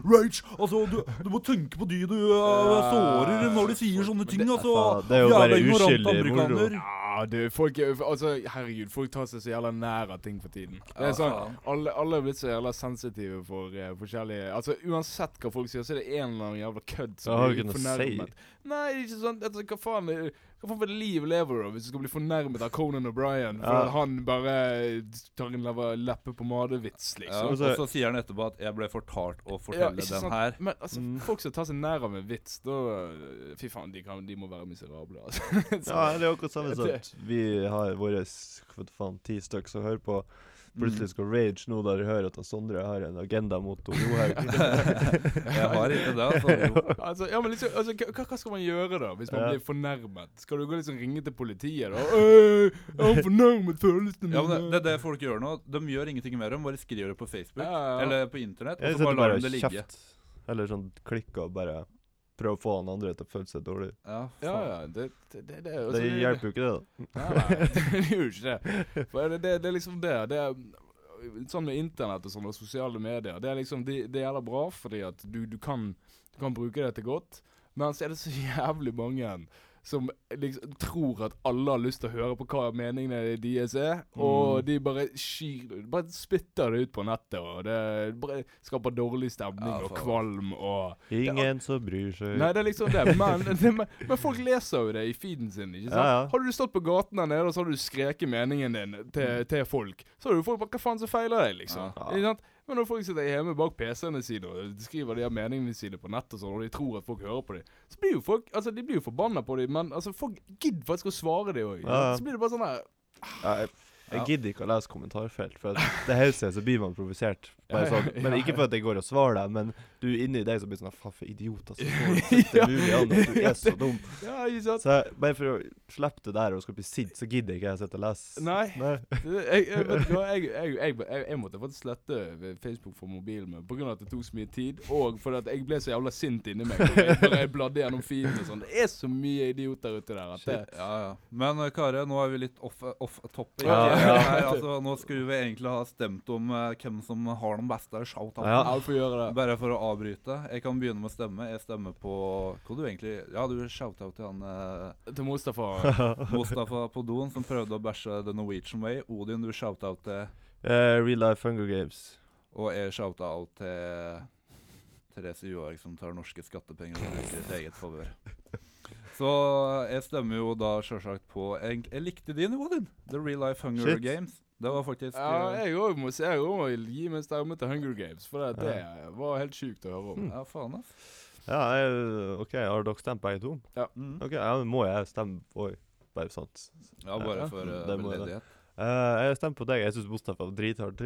Rage! Altså, du, du må tenke på de du uh, sårer når de sier sånne ting, altså. Det er jo bare uskyldig moro. Ja, du, folk altså, herregud, folk tar seg så jævla nær av ting for tiden. Det er sånn, alle, alle er blitt så jævla sensitive for uh, forskjellige Altså, Uansett hva folk sier, så er det en eller annen jævla kødd som Ja, blir fornærmet. Si. Nei, ikke sånn altså, Hva faen eh, Hva faen for liv lever du hvis du skal bli fornærmet av Conan O'Brien for Ja. han bare tar en leva leppe på madevits, Ja, så, og så sier han etterpå at 'jeg ble fortalt å fortelle ja, den sant? her'. Men altså, Mm. folk som tar seg nær av en vits, da eh, Fy faen, de, kan, de må være miserable, altså. Så- Ja, det er akkurat samme Det- at vi har våre faen, ti stykker som hører på. Mm. Plutselig skal rage nå da de hører at Sondre har en agenda mot Johaug. Jeg har ikke det, altså. Altså, ja, men liksom, altså, hva, hva skal man gjøre da, hvis man Ja. blir fornærmet? Skal du gå liksom ringe til politiet da? «Øh, Jeg har fornærmet følelsene Ja, men det, det er det folk gjør nå. De gjør ingenting mer, de bare skriver det på Facebook Ja, ja, eller på internett, og så bare lar de det ligge. kjeft. Eller sånn klikke og bare prøve å få han andre til å føle seg dårlig. Ja, Ja, ja, det, det, det, det, altså, Det hjelper jo ikke, det, da. Nei, nei, det gjør jo ikke det. For det, det, det er liksom det. det er, sånn med internett og sånn, og sosiale medier, det er liksom Det, det er jævla bra, fordi at du, du, kan, du kan bruke det til godt. Men så er det så jævlig mange som liksom tror at alle har lyst til å høre på hva meningene deres er, og Mm. de bare skyr Bare spytter det ut på nettet, og det bare skaper dårlig stemning Ja, og kvalm og Ingen som bryr seg. Nei, det er liksom det. Men, det, men, men folk leser jo det i feeden sin. ikke sant? Ja, ja. Hadde du stått på gaten der nede og så hadde du skreket meningen din til, til folk, så hadde jo folk bare Hva faen som feiler deg, liksom? Ikke sant? Men når folk sitter hjemme bak PC-ene sine og skriver de her meningene sine på nett, og sånn, og de tror at folk hører på dem, så blir jo folk altså de blir jo forbanna på dem, men altså folk gidder faktisk å svare det òg. Ja. Så blir det bare sånn her jeg, Ja. gidder ikke å lese kommentarfelt, for at det hele tiden så blir man provosert. Bare sånn, men ja, ikke for at jeg går og svarer deg, men du inni deg så blir sånn Faen, for idioter som Det er mulig an at du er så dum. Ja, ikke sant? Så jeg, bare for å slippe det der og skal bli sint, så gidder ikke jeg sitte og lese. Nei. Nei. Jeg, jeg, vet du hva, jeg, jeg, jeg, jeg, jeg måtte faktisk slette Facebook for mobilen min pga. at det tok så mye tid, og fordi at jeg ble så jævla sint inni meg når jeg, bladde gjennom feeden og sånn. Det er så mye idioter ute der at det Ja, ja. Men eh, Kare, nå er vi litt off, off topic. Ja. Ja. Her, altså, nå skulle vi egentlig ha stemt om uh, hvem som har den beste shout-outen. Ja. Ja, får gjøre det. Bare for å avbryte. Jeg kan begynne med å stemme. Jeg stemmer på Hva du egentlig Ja, du shout-out til han uh, Til Mustafa. Mustafa på doen som prøvde å bæsje The Norwegian Way. Odin, du shout-out til Eh, real life Hunger Games. Og jeg shout-out til Therese Johaug, som tar norske skattepenger og bruker i eget favør. Så jeg stemmer jo da sjølsagt på Jeg, jeg likte din, Odin. The Real Life Hunger Shit. Games. Det var faktisk Ja, eh, jeg òg må si jeg også må gi min stemme til Hunger Games, for det, det var helt sjukt å høre om. Ja, faen, ass. Ja, jeg, OK, har dere stemt begge to? Mm. OK, ja, må jeg stemme òg? Bare sant. Ja, bare for uh, det må jeg. veldedighet. Uh, jeg stemmer på deg. Jeg syns Mustafa var drithard.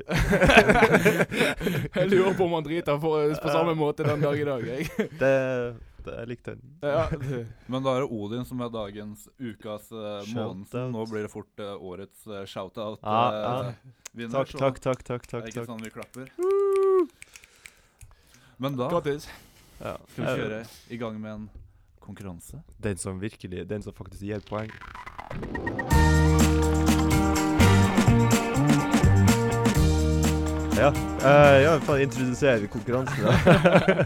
jeg lurer på om han driter for, på samme måte den dag i dag, jeg. Det, det jeg likte den. Ja, det, Men da er det Odin som er dagens, ukas, uh, månedens. Nå blir det fort uh, årets uh, shout-out. Ja, eh, ja. vinner, Takk, så takk, takk. takk, Det er ikke sånn vi klapper. Men da Ja. skal vi Eh, kjøre i gang med en konkurranse. Den som virkelig Den som faktisk gir poeng. Ja. Uh, ja, faen, introdusere konkurransen. da.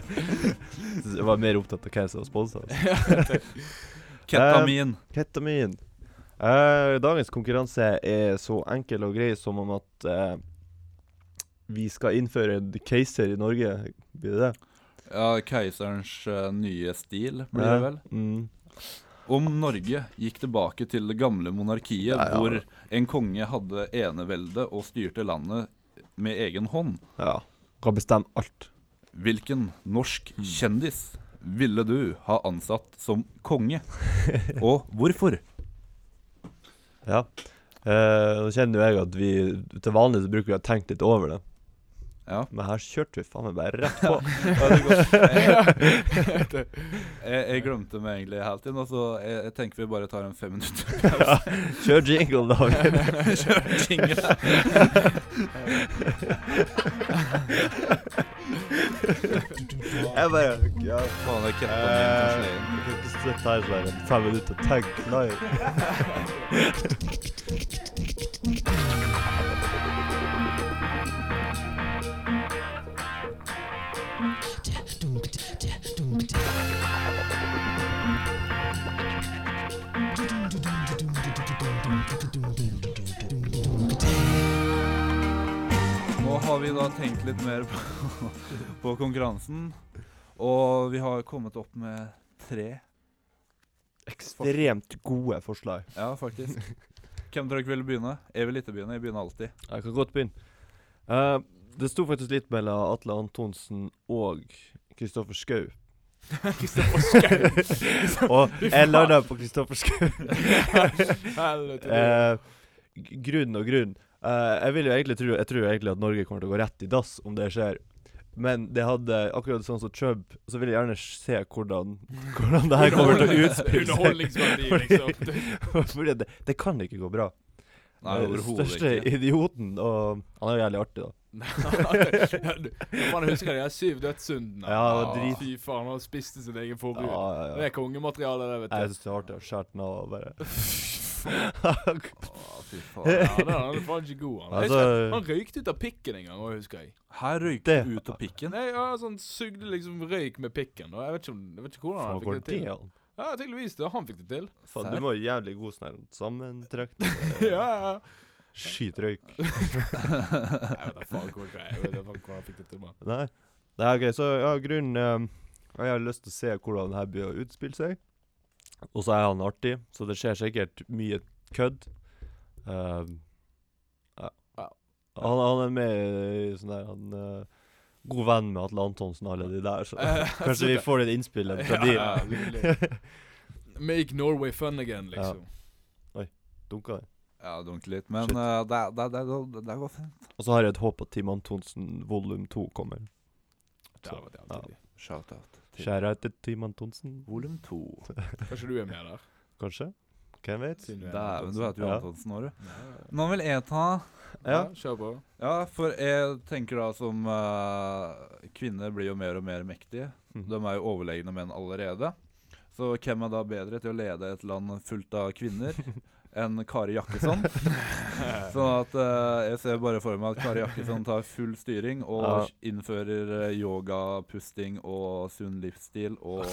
Jeg var mer opptatt av hva som sponsa Ketamin. Ketamin. Ketamin. Uh, dagens konkurranse er så enkel og grei som om at uh, vi skal innføre en keiser i Norge. Blir det det? Ja, keiserens nye stil, blir det vel. Mm. Om Norge gikk tilbake til det gamle monarkiet, Ja, ja. hvor en konge hadde enevelde og styrte landet med egen hånd, Ja. Kan bestemme alt. Hvilken norsk kjendis ville du ha ansatt som konge? Og hvorfor? Ja. Eh, nå kjenner jo jeg at vi til vanlig så bruker vi å ha tenkt litt over det. Ja. Men her kjørte vi faen meg bare rett på. Jeg, jeg glemte meg egentlig helt inn, og så jeg, jeg tenker vi bare tar en fem minutter. Ja. Kjør jingle, da. Kjør jingle. Jeg bare ja. Faen, er Eh, jeg ikke sitte her i fem minutter og tenke live. Har vi da tenkt litt mer på, på konkurransen, og vi har kommet opp med tre. Ekstremt gode forslag. Ja, faktisk. Hvem dere vil begynne? Jeg vil ikke begynne. Jeg begynner alltid. Jeg kan godt begynne. Uh, det sto faktisk litt mellom Atle Antonsen og Kristoffer Schou. Kristoffer Schou. og jeg landa på Kristoffer Schou. Eh, grunn og grunn. Eh, jeg vil jo egentlig tro Jeg tror egentlig at Norge kommer til å gå rett i dass om det skjer. Men det hadde akkurat sånn som Chubb, så vil jeg gjerne se hvordan Hvordan det her kommer til å utspille seg. Liksom. Fordi det, det kan ikke gå bra. Nei, Den overhodet Største ikke. idioten, og han er jo jævlig artig, da. Ja, jeg husker de syv dødssyndene. Ja, drit- Fy faen, han spiste sin egen forbruk. Ja, ja, Det er kongemateriale, det, vet Jeg du. syns det er artig å skjære den av bare Å, fy faen. Ja, den er faen ikke god. Han, Jeg Altså- husker, han røykte ut av pikken en gang òg, husker jeg. Her røyk Det- det ut av pikken. Nei, ja, sånn Sugde liksom røyk med pikken. Og jeg vet ikke, om, jeg vet ikke hvordan Faen, han går fikk det det til. an? Ja, tydeligvis. det, Han fikk det til. Faen, Serr? du må jo jævlig god sånn her sammentrekk. ja, ja. Skyt røyk. Jeg vet da faen hvor jeg vet da faen hvor han fikk det til. Man. Nei. Det er ok, så ja, grunnen eh, Jeg har lyst til å se hvordan det her blir å utspille seg. Og så er han artig, så det skjer sikkert mye kødd. Uh, ja. Ja. Han, han er med i sånn der Han uh, God venn med Atle Antonsen og alle de der, så kanskje vi får litt innspill fra de. Ja. Make Norway fun again, liksom. Dunka det. Ja, dunk litt. Men eh, det, det, det, det, det går fint. Og så har jeg et håp at Team Antonsen volum 2 kommer. Så, ja. Shout-out Skjæra til Team Antonsen, volum to. Kanskje du er med der? kanskje? Hvem vet? Dæven, du Antonsen. heter jo Antonsen nå, du. Nå vil jeg ta Ja, Ja. kjør på. Ja, for jeg tenker da som uh, Kvinner blir jo mer og mer mektige. Mm. De er jo overlegne menn allerede. Så hvem er da bedre til å lede et land fullt av kvinner enn Kari Jakkesson? sånn at uh, jeg ser bare for meg at Kari Jakkesson tar full styring og Ja. innfører yogapusting yoga, pusting og sunn livsstil og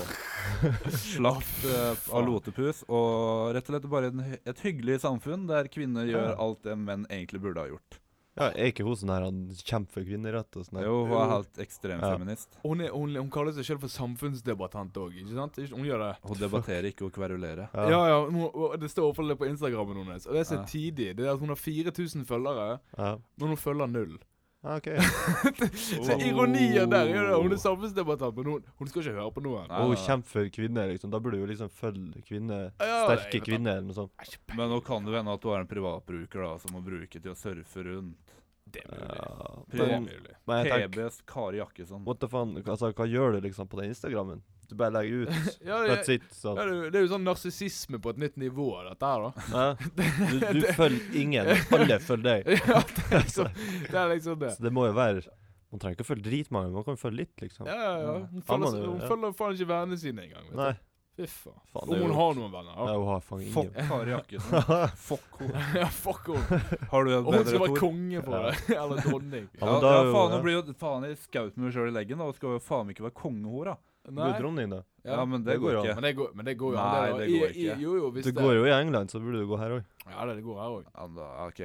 slakt uh, av lotepus. Og rett og slett bare en, et hyggelig samfunn der kvinner gjør alt det menn egentlig burde ha gjort. Ja, er ikke hun sånn her han kjemper for kvinnerett og sånn? her? Jo, hun er helt feminist. Hun, er, hun, hun kaller seg selv for samfunnsdebattant òg, ikke sant? Ikke- Hun gjør det. Hun debatterer ikke, hun kverulerer. Ja. Ja, ja, hun, og det står iallfall det på Instagrammen hennes. Og det er så Ja. tidig, Det er at hun har 4000 følgere, Ja. men hun følger null. Ja, OK. Så ironien der er det. Hun er samfunnsdebattant, men hun, hun skal ikke høre på noen. Og hun nei, nei. kjemper for kvinner, liksom. Da burde jo liksom følge kvinner. Ja, Sterke jeg kvinner, eller noe sånt. Men nå kan det hende at du er en privatbruker da, som må bruke til å surfe rundt. Det er mulig. Ja. Det Men, men jeg tenker PBs Kari Jakkesson. What the faen? Altså, hva gjør du liksom på den Instagrammen? Du bare legger ut. Ja, That's det, it. Sånn. ja, det, er jo- sånn narsissisme på et nytt nivå, dette her, da. Ja. Du, du følger ingen. Alle følger deg. Ja, det er liksom det. Er liksom det. Så det må jo være Man trenger ikke å følge dritmange, man kan følge litt, liksom. Ja, ja, ja. Hun følger, ja. hun følger faen ikke vennene sine engang. vet du. Nei. Fy faen. Faen, Om hun har noen venner. Ja, hun har faen ingen. Fuck Kari Jakkesson. Fuck henne. ja, fuck henne. Har du en Og hun skal være konge for det. Eller dronning. Ja, Ja, ja, faen, ja. blir jo faen i skaut med meg sjøl i leggen. da, Hun skal jo faen ikke være kongehora. Du din, da. Ja, men det, går ikke. Men det går, men det går jo Nei, an. det I- går i- ikke. Jo, jo, hvis Det går jo i England, så burde det gå her òg. Ja, det, det går her òg. Ja,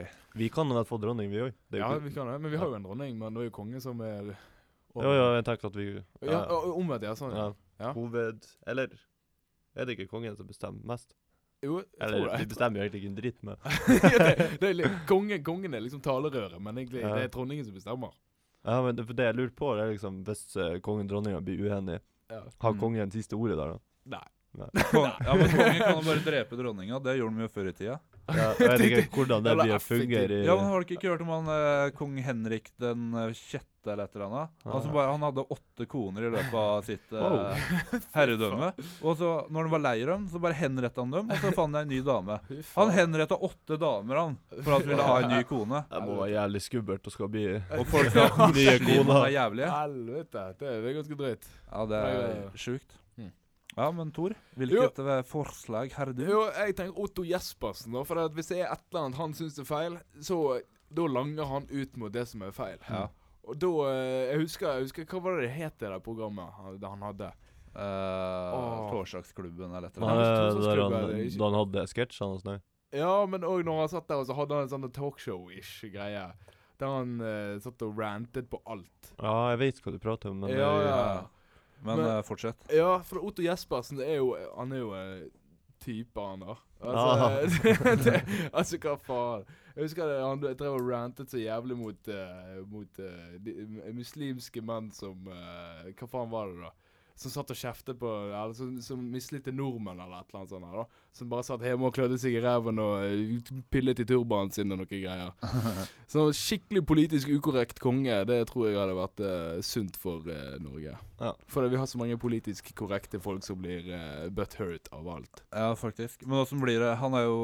da. Vi kan vel få dronning, vi òg. Ja, vi kan det. Men vi har jo en dronning, men det er jo kongen som er Ja, ja, jeg tenker at vi Ja, ja Omvendt, ja. Sånn. ja. Ja. Hoved Eller er det ikke kongen som bestemmer mest? Jo, jeg Eller tror de bestemmer jo egentlig ikke en dritt med ja, det, det er kongen, kongen er liksom talerøret, men egentlig Ja. det er dronningen som bestemmer. Ja, men det, for det jeg lurer på, det er liksom hvis uh, kongen og dronninga blir uenige, Ja. har Mm. kongen siste ordet der, da? Nei. Kon ja, men Kongen kan jo bare drepe dronninga. Det gjorde de jo før i tida. Ja, jeg vet ikke hvordan det blir å fungere i Ja, men Har dere ikke hørt om han eh, kong Henrik den eh, sjette eller et eller annet? Altså bare, han hadde åtte koner i løpet av sitt eh, Wow. herredømme. Og så når han var lei dem, så bare henretta han dem, og så fant han en ny dame. Han henretta åtte damer han for at han ville ha en ny kone. Det må være jævlig skummelt å skal bli Og folk skal ha Nye koner. er. Helvete, det er, det er ganske drøyt. Ja, det er sjukt. Mm. Ja, men Tor, hvilket jo. forslag har du? Jo, jeg tenker Otto Jespersen, da. For at hvis det er et eller annet han syns er feil, så da langer han ut mot det som er feil. Ja. Og da eh, Jeg husker, jeg husker Hva var det det het, det der programmet han, det han hadde? Uh, Åh. Torsdagsklubben eller et eller annet. der han, da han hadde sketsjene og sånn. Ja, men òg når han satt der, og så hadde han en sånn talkshow-ish greie. Der han uh, satt og rantet på alt. Ja, jeg vet hva du prater om, men ja, det- ja. Men, Men- uh, fortsett. Ja, for Otto Jespersen er jo Han er jo uh, type, han da. Ah. Altså, det, altså, hva faen. Jeg husker det, han drev og rantet så jævlig mot, uh, mot uh, de, muslimske menn som uh, Hva faen var det, da? Som satt og kjeftet på Eller som, som mislikte nordmenn, eller et eller annet sånt. her, da Som bare satt hjemme og klødde seg i ræven og eh, pillet i turbanen sin og noe greier. Så skikkelig politisk ukorrekt konge, det tror jeg hadde vært eh, sunt for eh, Norge. Ja. Fordi vi har så mange politisk korrekte folk som blir uh, butthurt av alt. Ja, faktisk. Men åssen blir det Han er jo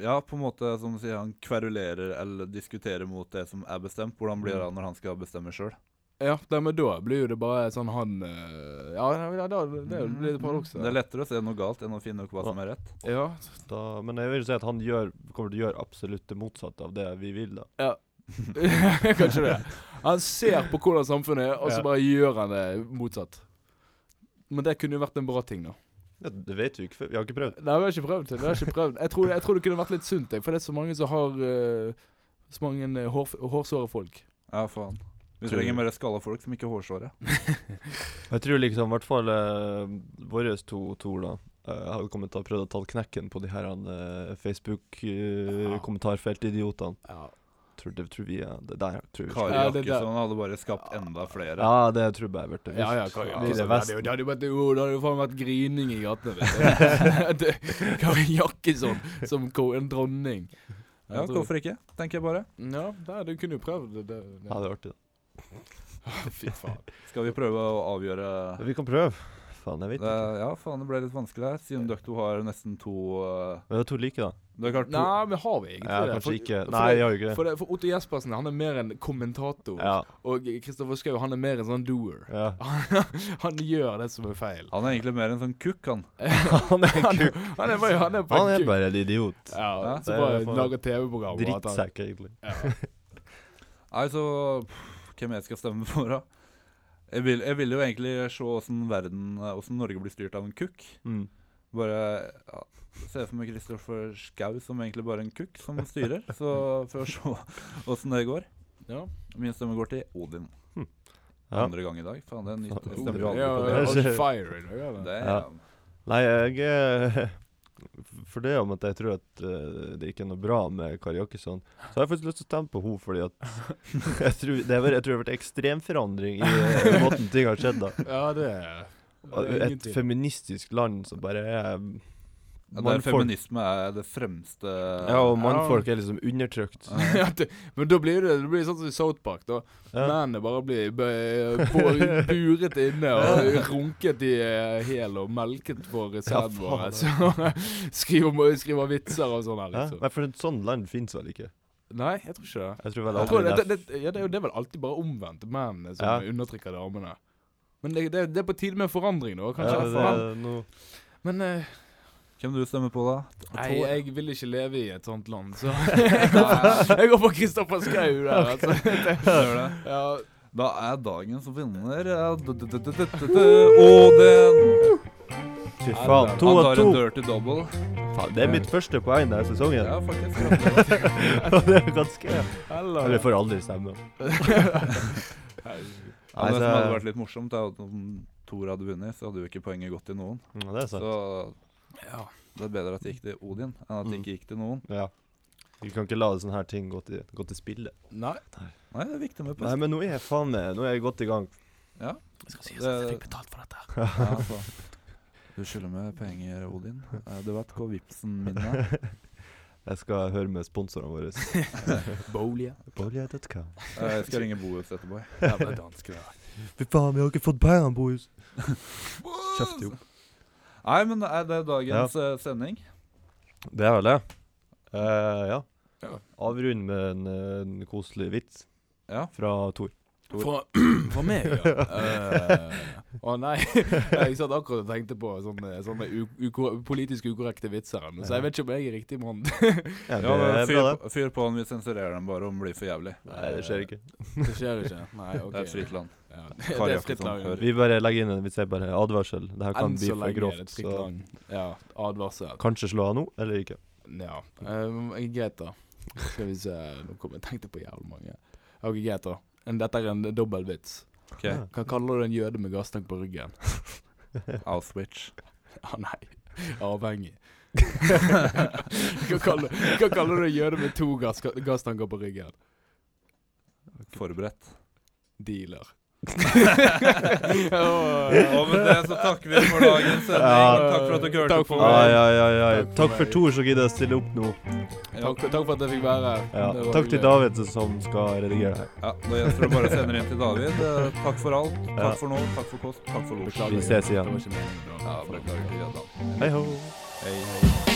Ja, på en måte som du sier, han kverulerer eller diskuterer mot det som er bestemt. Hvordan blir det Mm. når han skal bestemme sjøl? Ja, det, men da blir jo det bare sånn han eh, Ja, ja da, det blir det paradokset. Det er lettere å se noe galt enn å finne ut hva som er rett. Ja. Da, men jeg vil si at han gjør, kommer til å gjøre absolutt det motsatte av det vi vil, da. ja. Kanskje det. Han ser på hvordan samfunnet er, og så bare gjør han det motsatt. Men det kunne jo vært en bra ting, da. Ja, det vet vi ikke, før. vi har ikke prøvd. Nei, vi har ikke prøvd. Vi har ikke prøvd. Jeg, tror, jeg tror det kunne vært litt sunt, jeg, for det er så mange som har uh, Så mange eh, hår, hårsåre folk. Ja, faen. Vi trenger mer skalla folk som ikke har hårsåre. Jeg tror liksom, i hvert fall uh, våre to to da, eh, har kommet til å prøve å ta knekken på de her uh, Ja. Facebook-kommentarfeltidiotene. Ja. Tror, det tror vi ja, det der. Tror vi. Kari Ja, Jakkesson hadde bare skapt enda flere. Ja, det tror jeg verdt det. Ja, ja, Kari Jakkesson. det Det hadde jo- det vært- jo, det hadde jo faen vært grining i gatene. Det- Kari Jakkesson som en dronning. Ja, Jeg tror- hvorfor ikke? Tenker jeg bare. Ja, det, du kunne jo prøvd det. det, det. Ja, det er artig. Fy faen. Skal vi prøve å avgjøre Vi kan prøve. Faen, jeg vet det, ikke. Ja, faen, det ble litt vanskelig her, siden dere to har nesten to uh, det er to like, da. Det er klart to Nei, men har vi egentlig Ja, det? kanskje For- ikke. for Nei, det- jeg har jo ikke det. For, for Otto Jespersen han er mer en kommentator. Ja, Og Kristoffer Schou han er mer en sånn doer. ja. han gjør det som er feil. Han er egentlig mer en sånn kukk, han. Han er han, kuk. han er bare, han er bare Han er bare en idiot. Ja, Ja, så det er bare lager TV-program. og Drittsekk, egentlig. Ja. Nei, så pff, Hvem jeg skal stemme for, da? Jeg vil, jeg vil jo egentlig se åssen verden Åssen Norge blir styrt av en kukk. Mm. Bare ja, Se for meg Kristoffer Schou som egentlig bare en kukk som styrer. Så for å se åssen det går. Ja. Min stemme går til Odin. Ja. Andre gang i dag. Faen, det er nytt. Jeg stemmer jo ja, aldri på ja, det. er fire i dag, ja, det. det Nei, jeg eh, For det om at jeg tror at uh, det ikke er noe bra med Kari sånn, så har jeg faktisk lyst til å stemme på henne fordi at jeg tror det har vært, jeg tror det har vært ekstremforandring i uh, måten ting har skjedd da. Ja, det er, det er Et feministisk land som bare er ja, der feminisme er det fremste Ja, og mannfolk er liksom undertrykt. ja, det, men da blir det, det blir sånn som i South Park. da Ja. Mennene bare blir buret inne og runket i eh, hæl og melket for sæden vår. Så skriver, skriver vitser og sånn her, liksom. Nei, for et sånt land fins vel ikke? Nei, jeg tror ikke det. Jeg tror vel Jeg tror det, det. det, det, ja, det, er jo- det er vel alltid bare omvendt. Mennene som Ja. undertrykker damene. Men det, det, det er på tide med forandring, da. Kanskje. Ja, det, Men- er noe Men eh, Hvem du stemmer på, da? nei, jeg vil ikke leve i et sånt land, så jeg går for Kristoffer Schou der, altså. Ja, Da er dagens vinner eh, d- d- d- d- d- d- d- Odin. Fy faen. To tar to. Faen, det er mitt første poeng denne sesongen. Ja, faktisk. det er ganske eller får aldri stemme. Ja, Nei, det som hadde vært litt morsomt, er at om Thor hadde vunnet, så hadde jo ikke poenget gått til noen. Ja, det er sant. Så Ja. det er bedre at det gikk til Odin enn at det ikke gikk til noen. Ja. Vi kan ikke la sånne her ting gå til, gå til spille. Nei. Nei, det er viktig med Nei, men nå er jeg faen meg Nå er jeg godt i gang. Ja. Jeg skal si at jeg fikk betalt for dette. Ja, altså. Du skylder meg penger, Odin. Du vet hvor vipsen min er? Jeg skal høre med sponsorene våre. Bolia. Bolje.com. Eh, Jeg skal ringe Bohus etterpå. Er. Fy faen, vi har ikke fått pengene, Bohus! Kjeft jo. Nei, men er det dagens ja. sending? Det er vel det. Uh, ja. Ja. Avrund med en, eh, en koselig vits Ja. fra Tor. Fra, for meg, ja. Eh, Å nei. Jeg satt akkurat og tenkte på sånne, sånne u uko politisk ukorrekte vitser. Så jeg vet ikke om jeg er riktig mann. Ja, Ja, fyr, på- fyr på den, vi sensurerer den bare om den blir for jævlig. Nei, det skjer ikke. Det skjer ikke. Nei, ok. Det er fritt land. Ja, det Kari er fritt land. Vi bare legger inn en vits, jeg bare advarsel. Det her kan bli for grovt. Så. Ja, advarsel. kanskje slå av nå, eller ikke. Ja. eh, greit, da. Skal vi se Nå kom jeg tenkte på jævlig mange. Ok, greit, da. En- Dette er en dobbeltvits. vits. Ja. Hva kaller du en jøde med gasstank på ryggen? Auschwitz. Ah, nei. Avhengig. hva, kaller, hva kaller du en jøde med to gass, gasstanker på ryggen? Forberedt. Dealer. Og med det så takker vi for dagens sending. Ja. Takk for at dere hørte Takk på. for på. Ai, ai, ai, ai. Takk for. Tor som gidder å stille opp nå. Ja. Takk, takk for at jeg fikk være her. Ja. Takk til. David som skal redigere her. Ja, Da gjenstår det bare å sende inn til David. Eh, Takk for alt. Ja. Takk for nå. Takk for kost. Takk for losj. Vi ses igjen. Ja, beklager. Ja. Hei ho. Hei, hei.